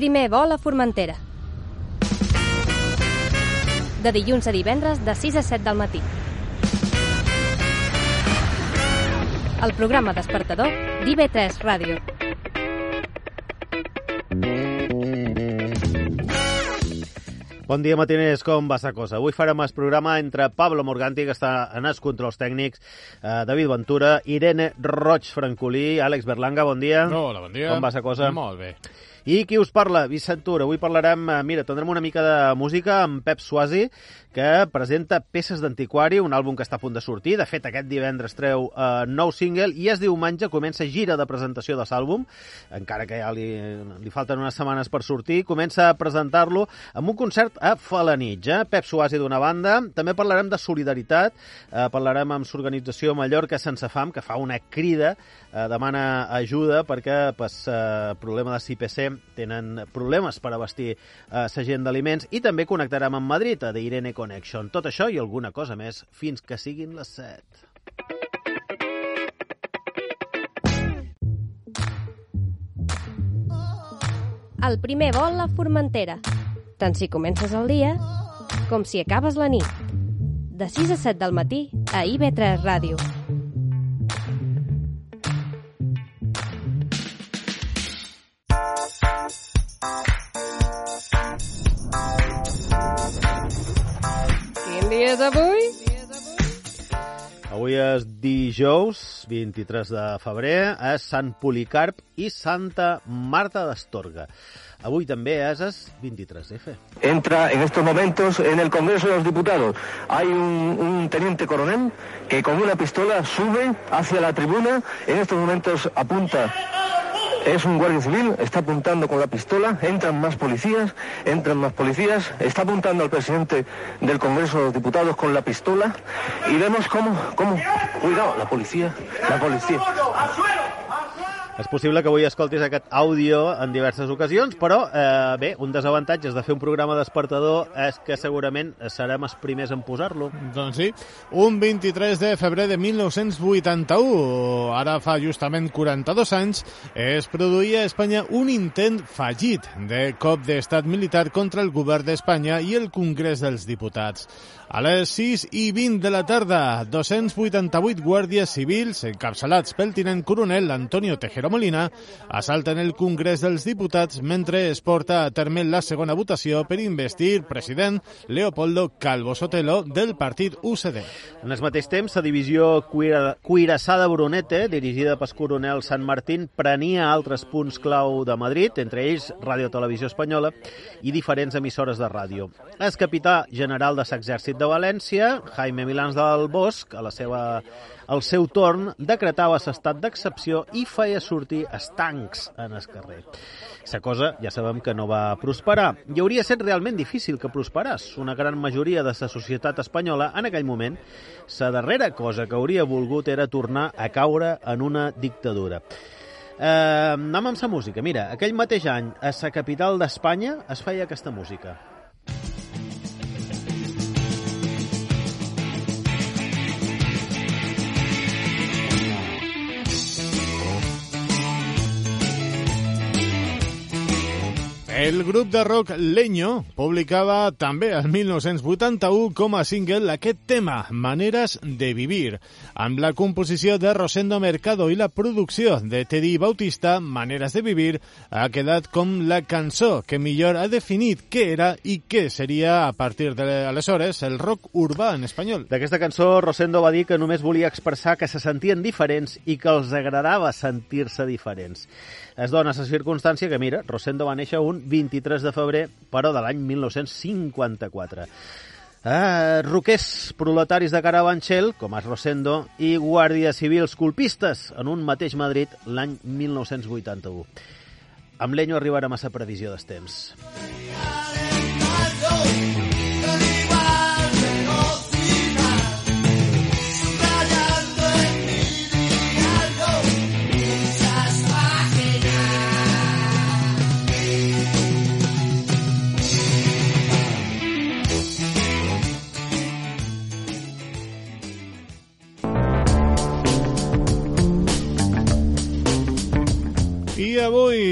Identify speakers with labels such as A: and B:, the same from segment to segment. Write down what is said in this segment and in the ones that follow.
A: Primer vol a Formentera. De dilluns a divendres de 6 a 7 del matí. El programa despertador d'IV3 Ràdio.
B: Bon dia, matiners, com va sa cosa? Avui farem el programa entre Pablo Morganti, que està en els controls tècnics, eh, David Ventura, Irene Roig Francolí, Àlex Berlanga, bon dia.
C: Hola, bon dia.
B: Com va sa cosa?
C: Molt bé.
B: I qui us parla? Vicent Tura. Avui parlarem, eh, mira, tindrem una mica de música amb Pep Suasi, que presenta Peces d'Antiquari, un àlbum que està a punt de sortir. De fet, aquest divendres treu eh, nou single i es diumenge comença gira de presentació de l'àlbum, encara que ja li, li falten unes setmanes per sortir. Comença a presentar-lo amb un concert a Falanitx. Eh? Pep Suasi d'una banda. També parlarem de solidaritat. Eh, parlarem amb l'organització Mallorca Sense Fam, que fa una crida, eh, demana ajuda perquè pues, eh, problema de CIPC tenen problemes per abastir eh, la gent d'aliments i també connectarem amb Madrid a d'Irene Connection. Tot això i alguna cosa més fins que siguin les 7.
A: El primer vol a Formentera. Tant si comences el dia com si acabes la nit. De 6 a 7 del matí a IB3 Ràdio. Avui
B: és dijous, 23 de febrer, és Sant Policarp i Santa Marta d'Astorga. Avui també és el 23F.
D: entra en estos momentos en el Congreso de los Diputados. Hay un, un teniente coronel que con una pistola sube hacia la tribuna, en estos momentos apunta. Es un guardia civil, está apuntando con la pistola, entran más policías, entran más policías, está apuntando al presidente del Congreso de los Diputados con la pistola y vemos cómo, cómo, cuidado, la policía, la policía.
B: És possible que avui escoltis aquest àudio en diverses ocasions, però eh, bé, un desavantatge de fer un programa despertador és que segurament serem els primers en posar-lo.
C: Doncs sí, un 23 de febrer de 1981, ara fa justament 42 anys, es produïa a Espanya un intent fallit de cop d'estat militar contra el govern d'Espanya i el Congrés dels Diputats. A les 6 i 20 de la tarda, 288 guàrdies civils, encapçalats pel tinent coronel Antonio Tejero Molina, assalten el Congrés dels Diputats mentre es porta a terme la segona votació per investir president Leopoldo Calvo Sotelo del partit UCD.
B: En el mateix temps, la divisió Cuira- Cuirassada Brunete, dirigida pel coronel Sant Martín, prenia altres punts clau de Madrid, entre ells Ràdio Televisió Espanyola i diferents emissores de ràdio. El capità general de l'exèrcit de València, Jaime Milans del Bosch, a la seva, al seu torn, decretava l'estat d'excepció i feia sortir els tancs en el carrer. La cosa ja sabem que no va prosperar. I hauria estat realment difícil que prosperàs. Una gran majoria de la societat espanyola en aquell moment, la darrera cosa que hauria volgut era tornar a caure en una dictadura. Eh, anem amb la música. Mira, aquell mateix any, a la capital d'Espanya es feia aquesta música.
C: El grup de rock Leño publicava també el 1981 com a single aquest tema, Maneres de vivir, amb la composició de Rosendo Mercado i la producció de Teddy Bautista, Maneres de vivir, ha quedat com la cançó que millor ha definit què era i què seria a partir d'aleshores el rock urbà en espanyol.
B: D'aquesta cançó, Rosendo va dir que només volia expressar que se sentien diferents i que els agradava sentir-se diferents. Es dona la circumstància que, mira, Rosendo va néixer un 23 de febrer, però de l'any 1954. Ah, roquers proletaris de Carabanchel, com és Rosendo, i guàrdies civils colpistes en un mateix Madrid l'any 1981. amb l'enyo arribarà massa previsió dels temps.
C: I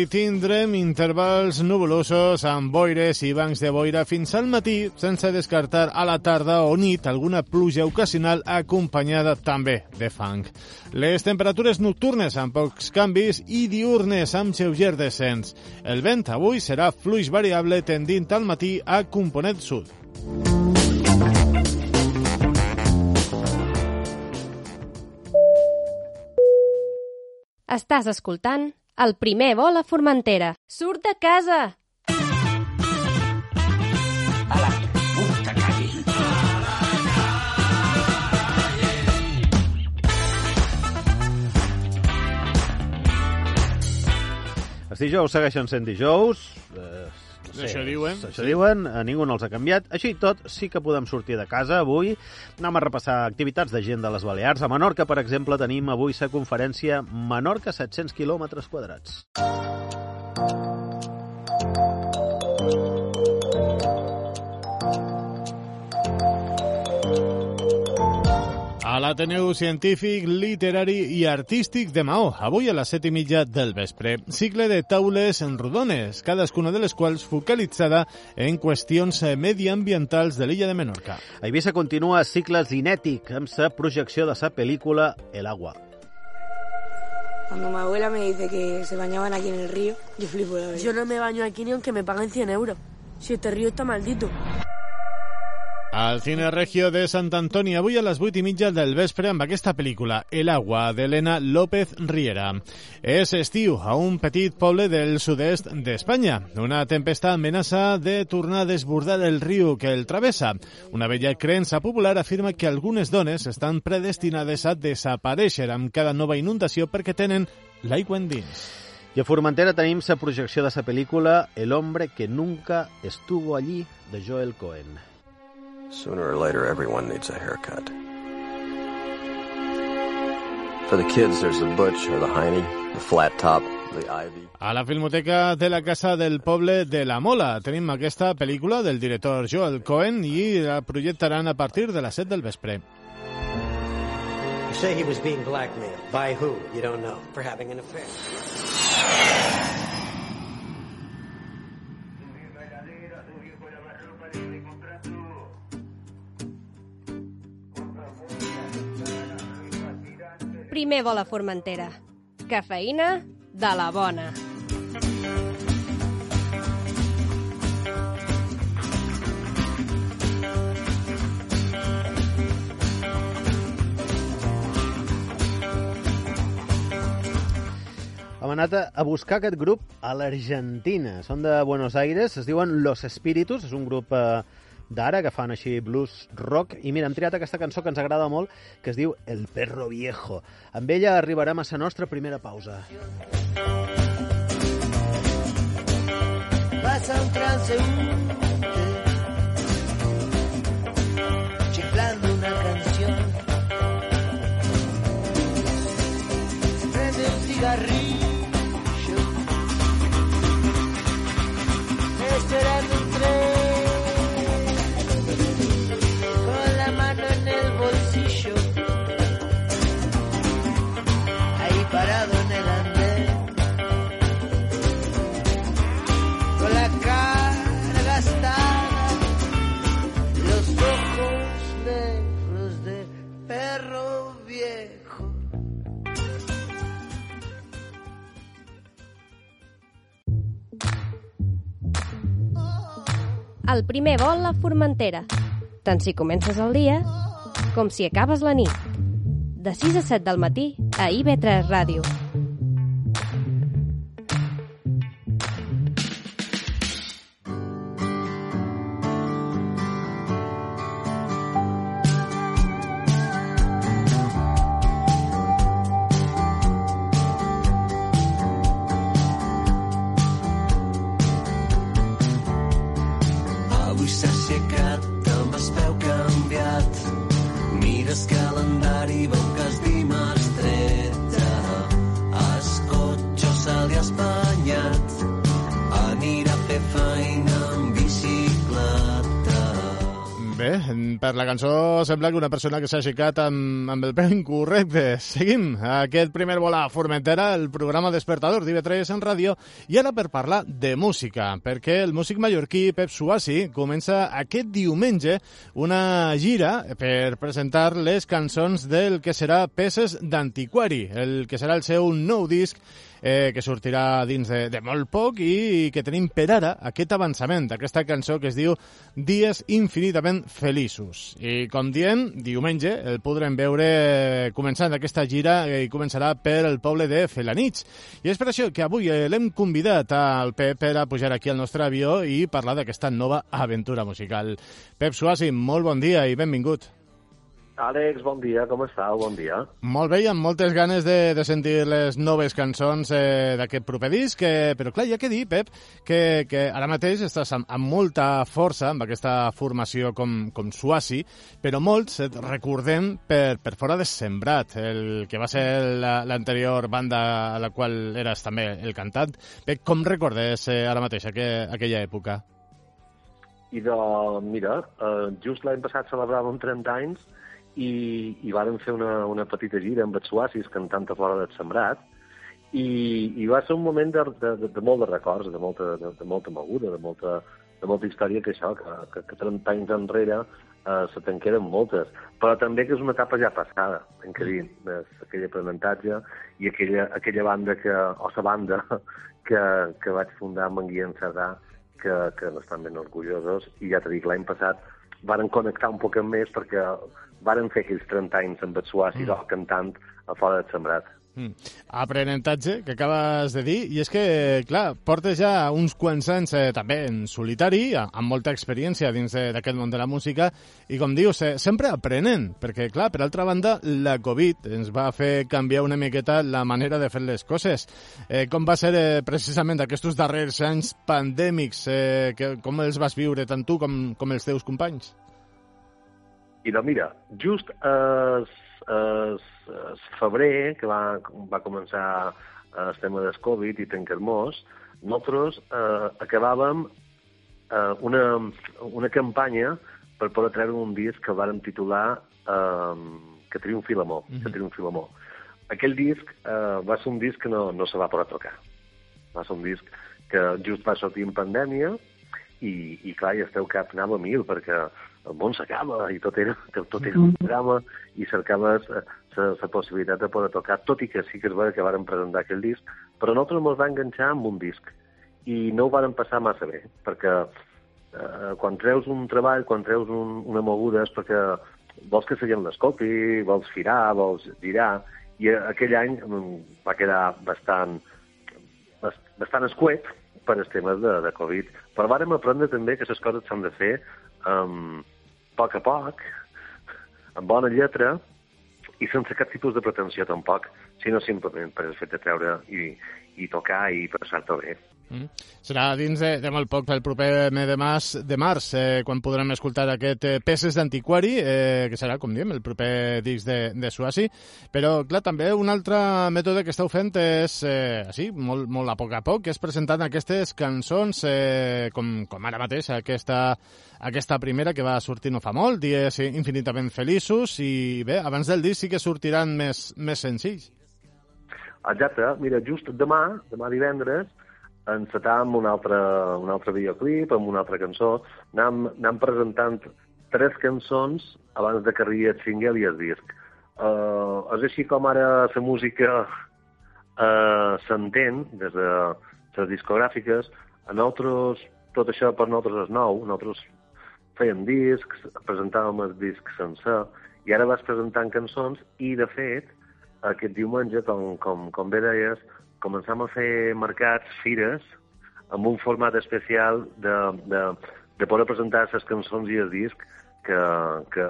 C: tindrem intervals nuvolosos amb boires i bancs de boira fins al matí, sense descartar a la tarda o nit alguna pluja ocasional acompanyada també de fang. Les temperatures nocturnes amb pocs canvis i diurnes amb lleuger descens. El vent avui serà fluix variable tendint al matí a component sud.
A: Estàs escoltant el primer vol a Formentera. Surt de casa!
B: Els dijous segueixen sent dijous. Eh, no
C: Això diuen,
B: Això
C: sí.
B: diuen, a ningú no els ha canviat. Així i tot, sí que podem sortir de casa avui. Anem a repassar activitats de gent de les Balears. A Menorca, per exemple, tenim avui la conferència Menorca 700 quilòmetres quadrats.
C: A l'Ateneu Científic, Literari i Artístic de Maó, avui a les set i mitja del vespre. Cicle de taules en rodones, cadascuna de les quals focalitzada en qüestions mediambientals de l'illa de Menorca.
B: A Eivissa continua cicle cinètic amb la projecció de la pel·lícula El agua.
E: Cuando mi abuela me dice que se bañaban aquí en el río, yo flipo la verdad.
F: Yo no me baño aquí ni aunque me paguen 100 euros. Si este río está maldito.
C: Al Cine Regio de Sant Antoni, avui a les vuit i mitja del vespre amb aquesta pel·lícula, El agua, d'Helena López Riera. És estiu a un petit poble del sud-est d'Espanya. Una tempesta amenaça de tornar a desbordar el riu que el travessa. Una vella creença popular afirma que algunes dones estan predestinades a desaparèixer amb cada nova inundació perquè tenen l'aigua endins.
B: I a Formentera tenim la projecció de la pel·lícula El hombre que nunca estuvo allí, de Joel Cohen.
G: Sooner or later, everyone needs a haircut. For the kids, there's the butch or the hiney, the flat top, the ivy.
C: A la Filmoteca de la Casa del Poble de la Mola tenim aquesta pel·lícula del director Joel Cohen i la projectaran a partir de les 7 del vespre.
H: You say he was being blackmailed. By who? You don't know. For having an affair.
A: Primer vol a Formentera. Cafeïna de la bona.
B: Hem anat a, buscar aquest grup a l'Argentina. Són de Buenos Aires, es diuen Los Espíritus, és un grup eh, d'ara fan així blues rock. I mira, hem triat aquesta cançó que ens agrada molt, que es diu El perro viejo. Amb ella arribarem a la nostra primera pausa.
I: Pasa un transeúnte El
A: primer vol a Formentera. Tant si comences el dia com si acabes la nit. De 6 a 7 del matí a IB3 Ràdio.
C: Sembla que una persona que s'ha aixecat amb, amb el peu incorrecte. Seguim aquest primer vol a Formentera, el programa Despertador d'IV3 en ràdio, i ara per parlar de música, perquè el músic mallorquí Pep Suassi comença aquest diumenge una gira per presentar les cançons del que serà Peces d'Antiquari, el que serà el seu nou disc eh, que sortirà dins de, de molt poc i que tenim per ara aquest avançament d'aquesta cançó que es diu Dies infinitament feliços. I com diem, diumenge el podrem veure començant aquesta gira i començarà per el poble de Felanitx. I és per això que avui eh, l'hem convidat al Pep per a pujar aquí al nostre avió i parlar d'aquesta nova aventura musical. Pep Suasi, molt bon dia i benvingut.
D: Àlex, bon dia, com estàu? Bon dia.
C: Molt bé, i amb moltes ganes de, de sentir les noves cançons eh, d'aquest proper disc, eh, però clar, ha que dir, Pep, que, que ara mateix estàs amb, amb molta força amb aquesta formació com, com Suasi, però molts et recordem per, per fora de Sembrat, el que va ser l'anterior banda a la qual eres també el cantant. Pep, com recordes eh, ara mateix aqu aquella època?
D: I de, mira, eh, just l'any passat celebràvem 30 anys i, i vàrem fer una, una petita gira amb els suacis cantant a fora del sembrat i, i va ser un moment de, de, de, de molt de records, de molta, de, de molta moguda, de molta, de molta història que això, que, que, que 30 anys enrere eh, se te'n queden moltes, però també que és una etapa ja passada, en què dir, aquell aprenentatge i aquella, aquella banda que, o la banda que, que vaig fundar amb en Guillem Cerdà, que, que n'estan ben orgullosos, i ja t'he dit, l'any passat varen connectar un poc més perquè varen fer aquells 30 anys amb el Suàs mm. cantant a fora del sembrat.
C: Mm. Aprenentatge, que acabes de dir, i és que, clar, portes ja uns quants anys eh, també en solitari, amb molta experiència dins d'aquest món de la música, i com dius, eh, sempre aprenent, perquè, clar, per altra banda, la Covid ens va fer canviar una miqueta la manera de fer les coses. Eh, com va ser eh, precisament aquests darrers anys pandèmics, eh, que, com els vas viure tant tu com, com els teus companys?
D: I no, mira, just es, es, es febrer, que va, va començar el tema del Covid i Tenquermós, nosaltres eh, acabàvem eh, una, una campanya per poder treure un disc que vàrem titular eh, Que triomfi l'amor, mm -hmm. Que triomfi l'amor. Aquell disc eh, va ser un disc que no, no se va poder tocar. Va ser un disc que just va sortir en pandèmia i, i clar, i el teu cap anava a mil, perquè el món s'acaba i tot era, tot era un drama i cercaves la possibilitat de poder tocar, tot i que sí que és vera que vàrem presentar aquell disc, però nosaltres ens va enganxar amb un disc i no ho vàrem passar massa bé, perquè eh, quan treus un treball, quan treus un, una moguda és perquè vols que la gent l'escolti, vols firar, vols girar, i aquell any mm, va quedar bastant, bastant escuet per els temes de, de Covid. Però vàrem aprendre també que les coses s'han de fer um, a poc a poc, amb bona lletra, i sense cap tipus de pretensió tampoc, sinó simplement per el fet de treure i, i tocar i passar-t'ho bé.
C: Mm. Serà dins de, de molt poc, el proper mes de març, de març eh, quan podrem escoltar aquest eh, Peces d'Antiquari, eh, que serà, com diem, el proper disc de, de Suasi. Però, clar, també un altre mètode que esteu fent és, eh, així, molt, molt a poc a poc, que és presentant aquestes cançons, eh, com, com ara mateix, aquesta, aquesta primera que va sortir no fa molt, Dies infinitament feliços, i bé, abans del disc sí que sortiran més, més senzills.
D: Exacte, mira, just demà, demà divendres, encetàvem un altre, un altre videoclip amb una altra cançó. Anàvem, anàvem presentant tres cançons abans de que arribi el single i el disc. Uh, és així com ara la música uh, s'entén des de les discogràfiques. A nosaltres, tot això per nosaltres és nou. Nosaltres fèiem discs, presentàvem el disc sencer, i ara vas presentant cançons, i de fet, aquest diumenge, com, com, com bé deies, començam a fer mercats, fires, amb un format especial de, de, de poder presentar les cançons i el disc que, que,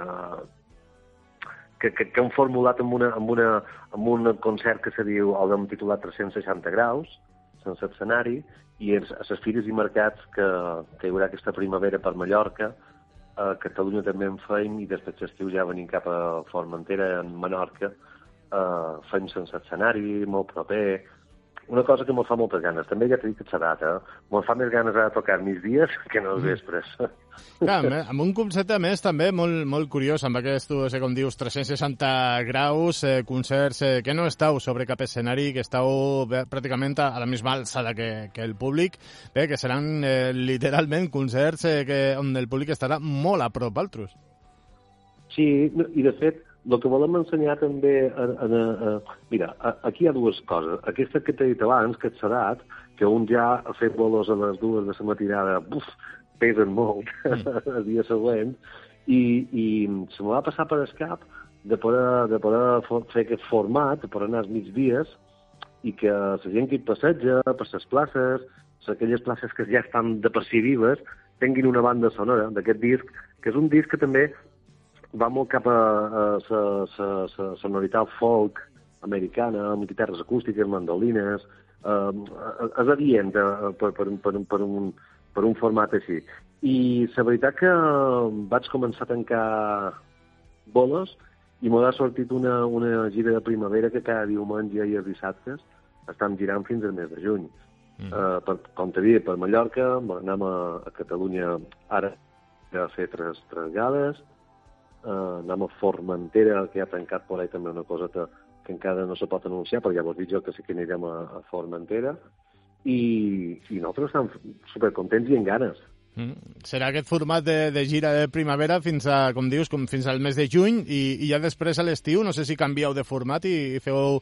D: que, que, que hem formulat amb, una, amb, una, amb un concert que se diu, el hem titulat 360 graus, sense escenari, i a les fires i mercats que, que hi haurà aquesta primavera per Mallorca, a Catalunya també en feim, i després l'estiu ja venim cap a Formentera, en Menorca, eh, feim sense escenari, molt proper, una cosa que me fa moltes ganes, també ja t'he dit que ets edat, eh? Me fa més ganes ara de tocar mis dies que no els vespres.
C: Clar, amb, un concepte, a més, també molt, molt curiós, amb aquest, eh, com dius, 360 graus, eh, concerts, eh, que no estàu sobre cap escenari, que estàu bé, pràcticament a, la misma alçada que, que el públic, bé, que seran eh, literalment concerts eh, que, on el públic estarà molt a prop altres.
D: Sí, i de fet, el que volem ensenyar també... A, a, a, mira, a, aquí hi ha dues coses. Aquesta que t'he dit abans, que ets sedat, que un ja ha fet bolos a les dues de la matinada, buf, pesen molt mm. el dia següent, i, i se me va passar per escap de poder, de poder fer aquest format, de poder anar als migdies, i que la gent que hi passeja per les places, aquelles places que ja estan depressivives, tinguin una banda sonora d'aquest disc, que és un disc que també va molt cap a la sonoritat folk americana, amb guitarres acústiques, mandolines, eh, és adient eh, per, per, per, per, un, per un format així. I la veritat que vaig començar a tancar bolos i m'ha sortit una, una gira de primavera que cada diumenge i els dissabtes estan girant fins al mes de juny. Mm. Uh, per, com t'he dit, per Mallorca, anem a, a Catalunya ara a fer tres, tres gales, eh, anem a Formentera, que ha tancat per ahí també una cosa que, que encara no se pot anunciar, però ja vos dic jo que sí que anirem a, a Formentera, i, i nosaltres estem supercontents i en ganes.
C: Mm. Serà aquest format de, de gira de primavera fins a, com dius, com fins al mes de juny i, i ja després a l'estiu, no sé si canvieu de format i, i feu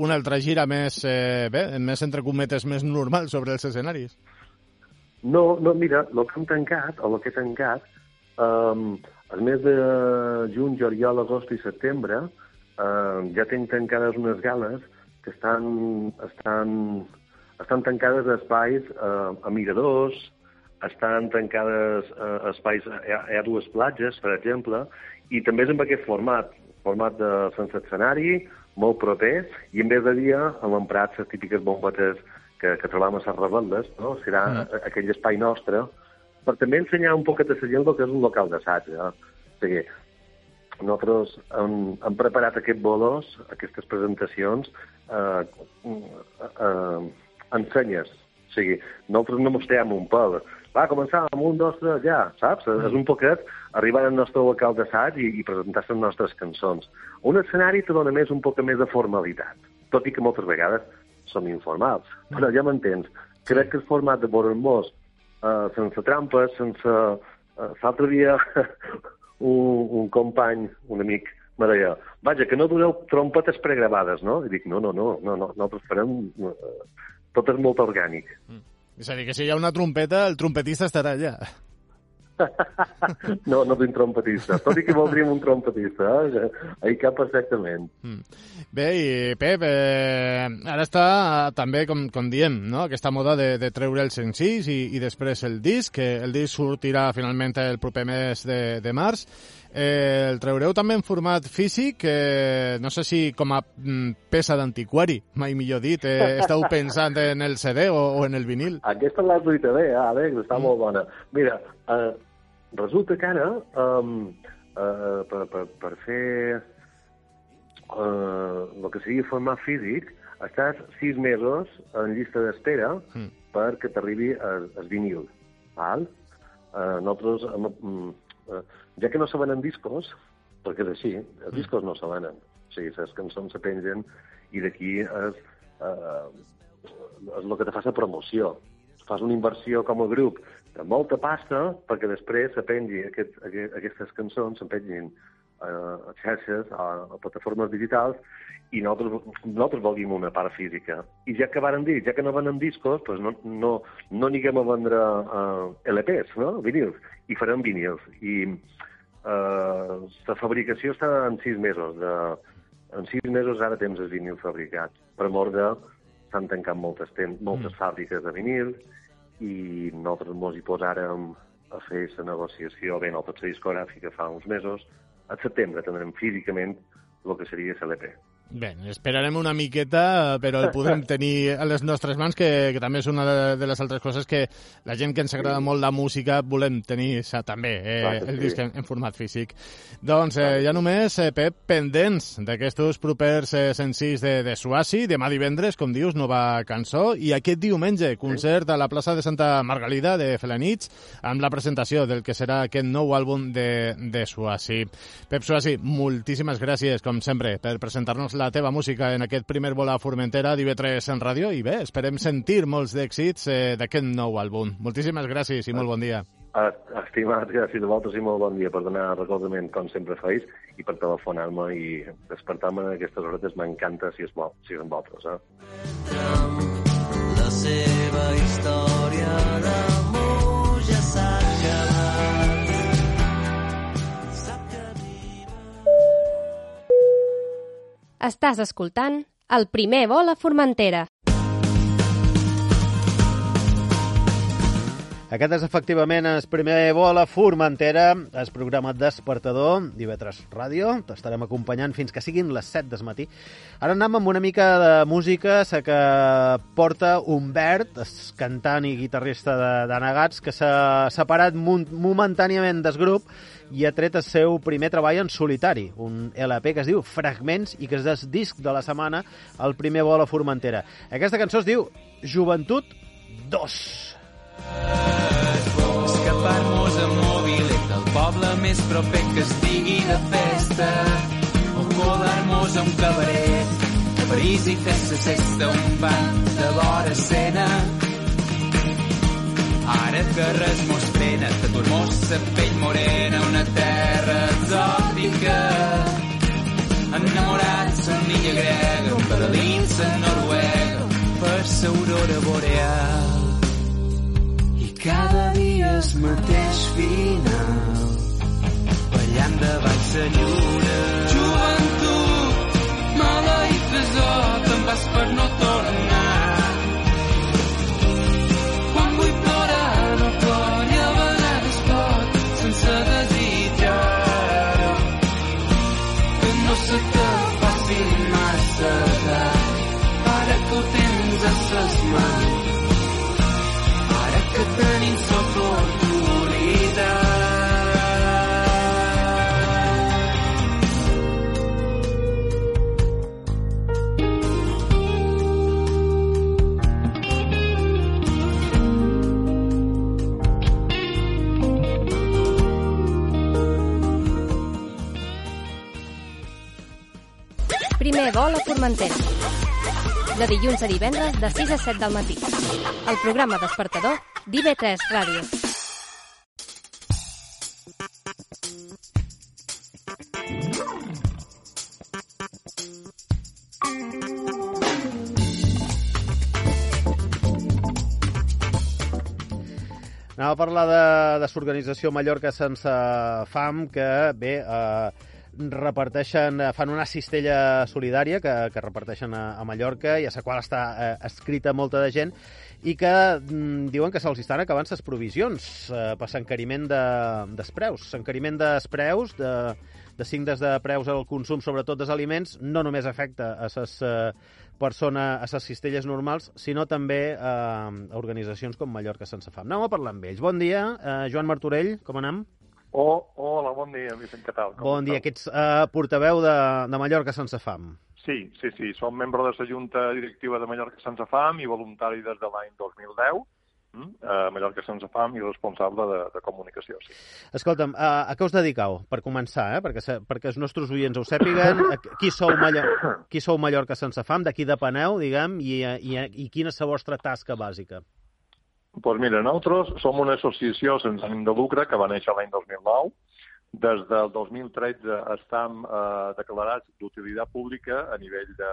C: una altra gira més, eh, bé, més entre cometes, més normal sobre els escenaris.
D: No, no, mira, el que hem tancat, o el que he tancat, um, el mes de juny, juliol, agost i setembre eh, ja tinc tancades unes gales que estan, estan, estan tancades a espais eh, a miradors, estan tancades a espais, hi ha dues platges, per exemple, i també és amb aquest format, format de sense escenari, molt proper, i en vez de dia hem emprat les típiques bombetes que, que trobam a les rebel·les, no? serà mm. aquell espai nostre, per també ensenyar un poquet a la gent el que és un local d'assaig. Eh? O sigui, nosaltres hem, hem preparat aquest bolos, aquestes presentacions, eh, eh, ensenyes. O sigui, nosaltres no mostrem un pèl. Va, començar amb un, dos, tres, ja, saps? Mm. És un poquet arribar al nostre local d'assaig i, i presentar les nostres cançons. Un escenari te dona més un poc més de formalitat, tot i que moltes vegades som informals. Mm. Però ja m'entens. Crec que el format de Born Uh, sense trampes, sense... Uh, L'altre dia un, un company, un amic, me deia, vaja, que no doneu trompetes pregravades, no? I dic, no, no, no, no, no nosaltres farem... Uh, tot és molt orgànic. Mm.
C: És a dir, que si hi ha una trompeta, el trompetista estarà allà.
D: no, no tinc trompetista. Tot i que voldríem un trompetista, eh? ahir cap perfectament. Mm.
C: Bé, i Pep, eh, ara està també, com, com diem, no? aquesta moda de, de treure els senzills i, i després el disc, que el disc sortirà finalment el proper mes de, de març. Eh, el traureu també en format físic, eh, no sé si com a mm, peça d'antiquari, mai millor dit, eh, esteu pensant en el CD o, o en el vinil?
D: Aquesta l'has dit bé, Àlex, està mm. molt bona. Mira, eh, resulta que ara, um, uh, per, per, per fer uh, el que seria format físic, estàs sis mesos en llista d'espera mm. perquè t'arribi el, el vinil. Val? Uh, nosaltres, um, uh, ja que no se venen discos, perquè és així, els mm. discos no se venen. O sigui, les cançons se pengen i d'aquí és, eh, és el que te fa la promoció. Fas una inversió com a grup de molta pasta perquè després se pengi aquest, aquest, aquestes cançons, se pengin eh, a xarxes, a, a plataformes digitals, i nosaltres, nosaltres volguem una part física. I ja que varen dir, ja que no venen discos, doncs no, no, no anirem a vendre uh, LPs, no? vinils, i farem vinils. I uh, la fabricació està en sis mesos. De, en sis mesos ara tens el vinil fabricat. Per mort de s'han tancat moltes, temps, moltes mm. fàbriques de vinil i nosaltres mos hi posàrem a fer la negociació, bé, nosaltres la discogràfica fa uns mesos, al setembre tindrem físicament el que seria l'LP.
C: Bé, esperarem una miqueta, però el podem tenir a les nostres mans, que, que també és una de, les altres coses que la gent que ens agrada molt la música volem tenir sa, també, eh,
J: Clar
C: el
J: sí.
C: disc en, en format físic. Doncs eh, ja només, eh, Pep, pendents d'aquests propers eh, senzills de, de Suasi, demà divendres, com dius, nova cançó, i aquest diumenge, concert a la plaça de Santa Margalida de Felanits, amb la presentació del que serà aquest nou àlbum de, de Suasi. Pep Suasi, moltíssimes gràcies, com sempre, per presentar-nos la teva música en aquest primer vol a Formentera d'IV3 en ràdio, i bé, esperem sentir molts d'èxits eh, d'aquest nou àlbum. Moltíssimes gràcies i molt bon dia.
J: Ah, Estimat, gràcies a vosaltres i molt bon dia per donar recolzament com sempre feis i per telefonar-me i despertar-me en aquestes horetes m'encanta si és bo, si és amb vosaltres. Eh?
I: La seva història d'amor
A: Estàs escoltant el primer vol a Formentera.
B: Aquest és efectivament el primer vol a Formentera, el programa Despertador d'IV3 Ràdio. T'estarem acompanyant fins que siguin les 7 del matí. Ara anem amb una mica de música, la que porta Humbert, cantant i guitarrista de, Negats, que s'ha separat momentàniament del grup i ha tret el seu primer treball en solitari, un LP que es diu Fragments i que és el disc de la setmana, el primer vol a Formentera. Aquesta cançó es diu Joventut 2.
K: Escapar-nos amb mòbilet del poble més proper que estigui de festa o colar-nos a un cabaret a París i fer la sesta a un banc de vora escena Ara que res mos frena, tatuar-mos pell morena, una terra exòtica. Enamorats en l'illa grega, pedalins en Noruega, per l'aurora boreal. I cada dia el mateix final, ballant davant la lluna. Joventut, maleït desot, te'n vas per no tornar.
A: Primer vol a Formentera. De dilluns a divendres de 6 a 7 del matí. El programa despertador d'IV3 Ràdio.
B: Anem a parlar de, de l'organització Mallorca Sense Fam, que bé, eh, reparteixen, eh, fan una cistella solidària que, que reparteixen a, a Mallorca i a la qual està eh, escrita molta de gent i que mm, diuen que se'ls estan acabant les provisions eh, per l'encariment de, dels preus. L'encariment dels preus, de, de cintes de preus al consum, sobretot dels aliments, no només afecta a les eh, persones, a les cistelles normals, sinó també eh, a organitzacions com Mallorca Sense Fam. Anem a parlar amb ells. Bon dia, eh, Joan Martorell, com anem?
L: Oh, hola, bon dia, Vicent, què tal? Com
B: Bon dia, que ets eh, portaveu de, de Mallorca Sense Fam.
L: Sí, sí, sí, som membre de la Junta Directiva de Mallorca Sense Fam i voluntari des de l'any 2010 mm? a Mallorca Sense Fam i responsable de, de comunicació, sí.
B: Escolta'm, a, a què us dediqueu, per començar, eh? perquè, se- perquè els nostres oients ho sàpiguen, qui sou, Mallor qui sou Mallorca Sense Fam, de qui depeneu, diguem, i, eh, i, i quina és la vostra tasca bàsica?
L: Doncs mira, nosaltres som una associació sense ànim de lucre que va néixer l'any 2009. Des del 2013 estem eh, declarats d'utilitat pública a nivell de,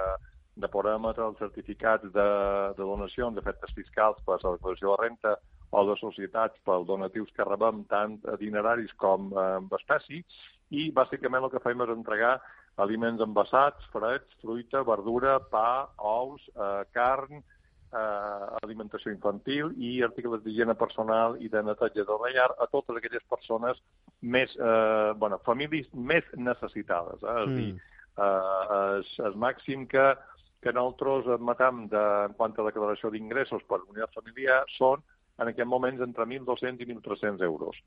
L: de els certificats de, de donació d'efectes fiscals per la declaració de renta o de societats pels donatius que rebem tant dineraris com eh, en espècie i bàsicament el que fem és entregar aliments envasats, freds, fruita, verdura, pa, ous, eh, carn, eh, alimentació infantil i articles d'higiene personal i de neteja de la llar a totes aquelles persones més, eh, bueno, famílies més necessitades. Eh? És a dir, Eh, és, és màxim que, que nosaltres admetem de, en quant a declaració d'ingressos per unitat familiar són en aquest moments entre 1.200 i 1.300 euros,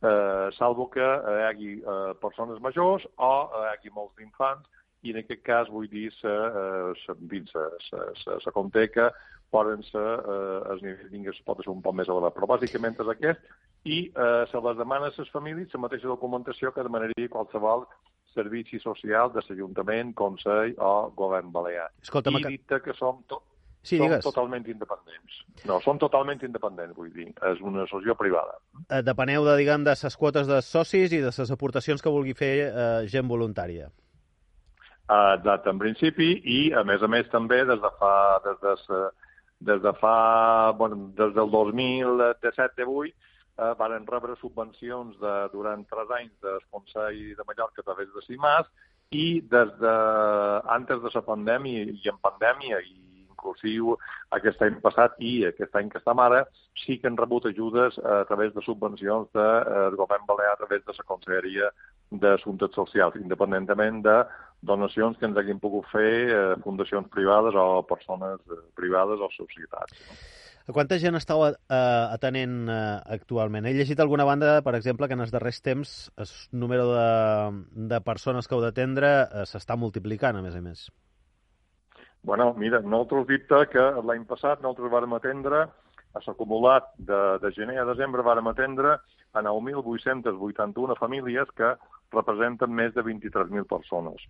L: eh, salvo que hi hagi eh, persones majors o hi hagi molts infants, i en aquest cas vull dir se, eh, se, dins se, se, poden ser, eh, el nivell d'ingressos pot ser un poc més elevat, però bàsicament és aquest, i eh, se les demana a les famílies la mateixa documentació que demanaria qualsevol servici social de l'Ajuntament, Consell o Govern Balear.
B: Escolta'm,
L: I
B: que-
L: dit que som, to
B: Sí,
L: som
B: digues.
L: totalment independents. No, som totalment independents, vull dir. És una associació privada.
B: Eh, depeneu de, diguem, de les quotes de socis i de les aportacions que vulgui fer eh, gent voluntària.
L: Exacte, en principi, i a més a més també des de fa, des de, des de fa, bueno, des del 2017-18, eh, varen rebre subvencions de, durant tres anys del Consell de Mallorca a través de CIMAS i des de, antes de la pandèmia i en pandèmia i inclusiu aquest any passat i aquest any que estem ara, sí que han rebut ajudes a través de subvencions del govern balear a través de la Conselleria d'Assumptes Socials, independentment de donacions que ens hagin pogut fer eh, fundacions privades o persones eh, privades o societats.
B: A quanta gent estàu eh, atenent eh, actualment? He llegit alguna banda, per exemple, que en els darrers temps el número de, de persones que heu d'atendre eh, s'està multiplicant, a més a més.
L: Bueno, mira, nosaltres dicta que l'any passat nosaltres vàrem atendre, a l'acumulat de, de gener a desembre vàrem atendre a 9.881 famílies que representen més de 23.000 persones.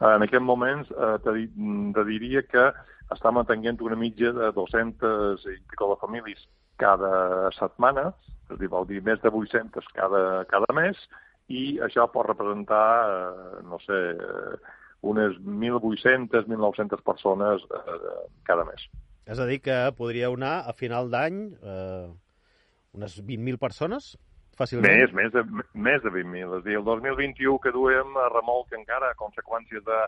L: En aquest moments eh, te, di- te diria que estem atenent una mitja de 200 i pico de famílies cada setmana, és a dir, vol dir més de 800 cada, cada mes, i això pot representar, eh, no sé, eh, unes 1.800, 1.900 persones eh, cada mes.
B: És a dir, que podríeu anar a final d'any eh, unes 20.000 persones, fàcilment?
L: Més, més de, més de 20.000. És a dir, el 2021 que duem a remolc encara a conseqüències de,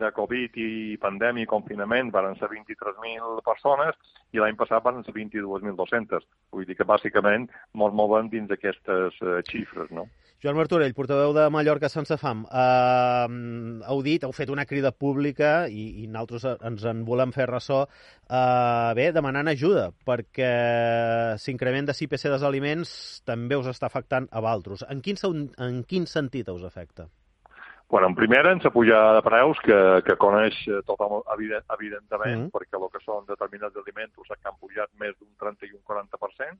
L: de Covid i pandèmia i confinament van ser 23.000 persones i l'any passat van ser 22.200. Vull dir que bàsicament ens movem dins d'aquestes eh, xifres, no?
B: Joan Martorell, portaveu de Mallorca Sense Fam, eh, heu dit, heu fet una crida pública i, i nosaltres ens en volem fer ressò, eh, bé, demanant ajuda, perquè l'increment de l'IPC dels aliments també us està afectant a valtros. En quin, en quin sentit us afecta?
L: Bueno, en primera, en la pujada de preus, que, que coneix tothom, evident, evidentment,
B: Mhm.
L: perquè el que són determinats aliments han pujat més d'un 30 i un 40%,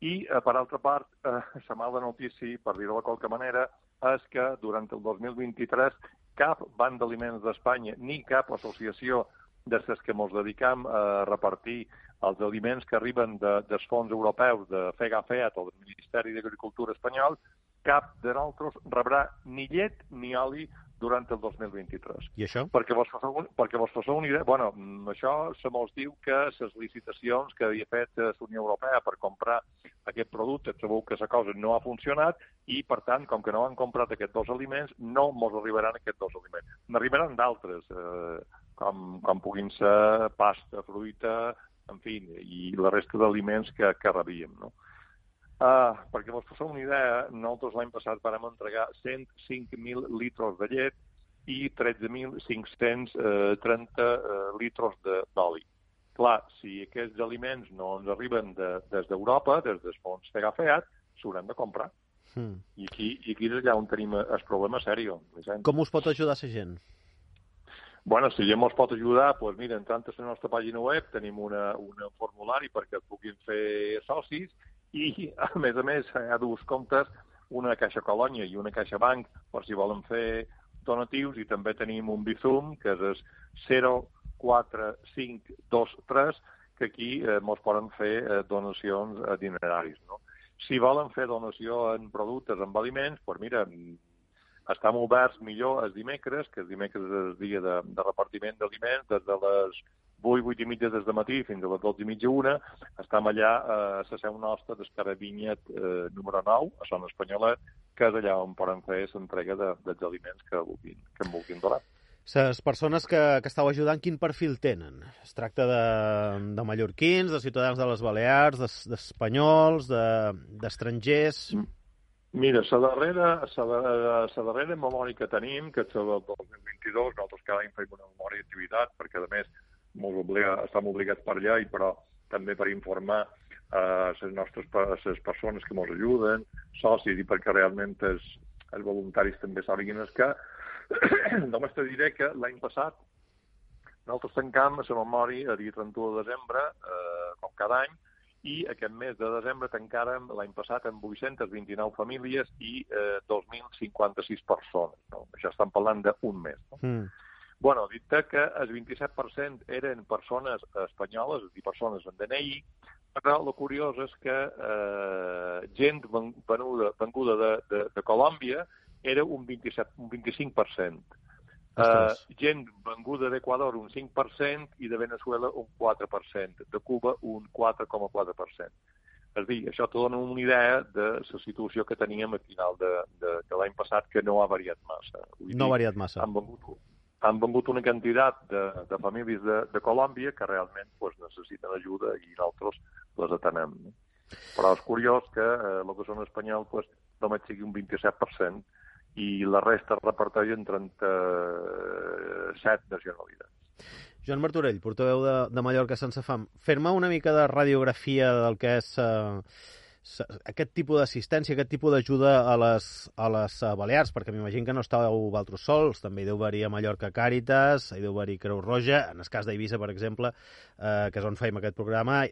L: i, eh, per altra part, eh, la mala notícia, per dir-ho de qualque manera, és que durant el 2023 cap banc d'aliments d'Espanya ni cap associació de les que ens dedicam a repartir els aliments que arriben de, dels fons europeus de FEGAFEAT o del Ministeri d'Agricultura espanyol, cap de nosaltres rebrà ni llet ni oli durant el 2023.
B: I això?
L: Perquè vos fasseu, un- perquè vos fasseu una idea, bueno, mm, això se mos diu que les licitacions que havia fet eh, la Unió Europea per comprar aquest producte, sabeu que la cosa no ha funcionat i, per tant, com que no han comprat aquests dos aliments, no mos arribaran aquests dos aliments. N'arribaran d'altres, eh, com, com puguin ser pasta, fruita, en fi, i la resta d'aliments que, que rebíem, no? Uh, perquè vos fasseu una idea, nosaltres l'any passat vam entregar 105.000 litres de llet i 13.530 uh, litres de- d'oli. Clar, si aquests aliments no ens arriben de, des d'Europa, des dels fons FEGAFEAT, s'hauran de comprar.
B: Mm.
L: I aquí, i aquí és allà on tenim el problema seriós. Vicent.
B: Com us pot ajudar la gent?
L: Bueno, si ja ens pot ajudar, doncs mira, entrant a la nostra pàgina web tenim una, una formulari perquè puguin fer socis i, a més a més, hi ha dos comptes, una caixa colònia i una caixa banc, per si volen fer donatius, i també tenim un Bizum, que és el 04523, que aquí eh, mos poden fer eh, donacions a dineraris. No? Si volen fer donació en productes, en aliments, doncs mira, estem oberts millor els dimecres, que el dimecres és el dia de, de repartiment d'aliments, des de les 8, 8 i mitja des de matí fins a les 12 i mitja una, estem allà a la seu nostra d'Escaravinyet eh, número 9, a Son Espanyolet, que és allà on poden fer l'entrega de, dels aliments que, vulguin, que em vulguin donar.
B: Les persones que, que estàu ajudant, quin perfil tenen? Es tracta de, de mallorquins, de ciutadans de les Balears, d'es- d'espanyols, de- d'estrangers... De,
L: Mira, la darrera, la, la darrera memòria que tenim, que és la del 2022, nosaltres cada any fem una memòria d'activitat, perquè a més mos obliga, estem obligats per llei, però també per informar a les nostres les persones que ens ajuden, socis, i perquè realment els, els voluntaris també sàpiguen és que només te diré que l'any passat nosaltres tancam la memòria el dia 31 de desembre, eh, com cada any, i aquest mes de desembre tancàrem l'any passat amb 829 famílies i eh, 2.056 persones. No? Això estem parlant d'un mes. No?
B: Mm.
L: Bueno, dit que el 27% eren persones espanyoles, és a dir, persones amb DNI, però el curiós és que eh, gent ven- venuda, venguda de, de, de Colòmbia era un, 27, un 25%. Uh,
B: Ostres.
L: gent venguda d'Equador un 5% i de Venezuela un 4%, de Cuba un 4,4%. És a dir, això te dona una idea de la situació que teníem a final de, de, de l'any passat, que no ha variat massa. Vull
B: No ha
L: dir,
B: variat massa.
L: Han vengut, han vengut una quantitat de, de famílies de, de Colòmbia que realment pues, necessiten ajuda i nosaltres les atenem. No? Però és curiós que eh, el que són espanyol pues, només sigui un 27% i la resta es reparteix en 37 nacionalitats.
B: Joan Martorell, portaveu de, de Mallorca sense fam. Fer-me una mica de radiografia del que és eh, aquest tipus d'assistència, aquest tipus d'ajuda a les, a les eh, Balears, perquè m'imagino que no estàveu vosaltres sols, també hi deu haver a Mallorca Càritas, hi deu haver Creu Roja, en el cas d'Eivissa, per exemple, eh, que és on fèiem aquest programa,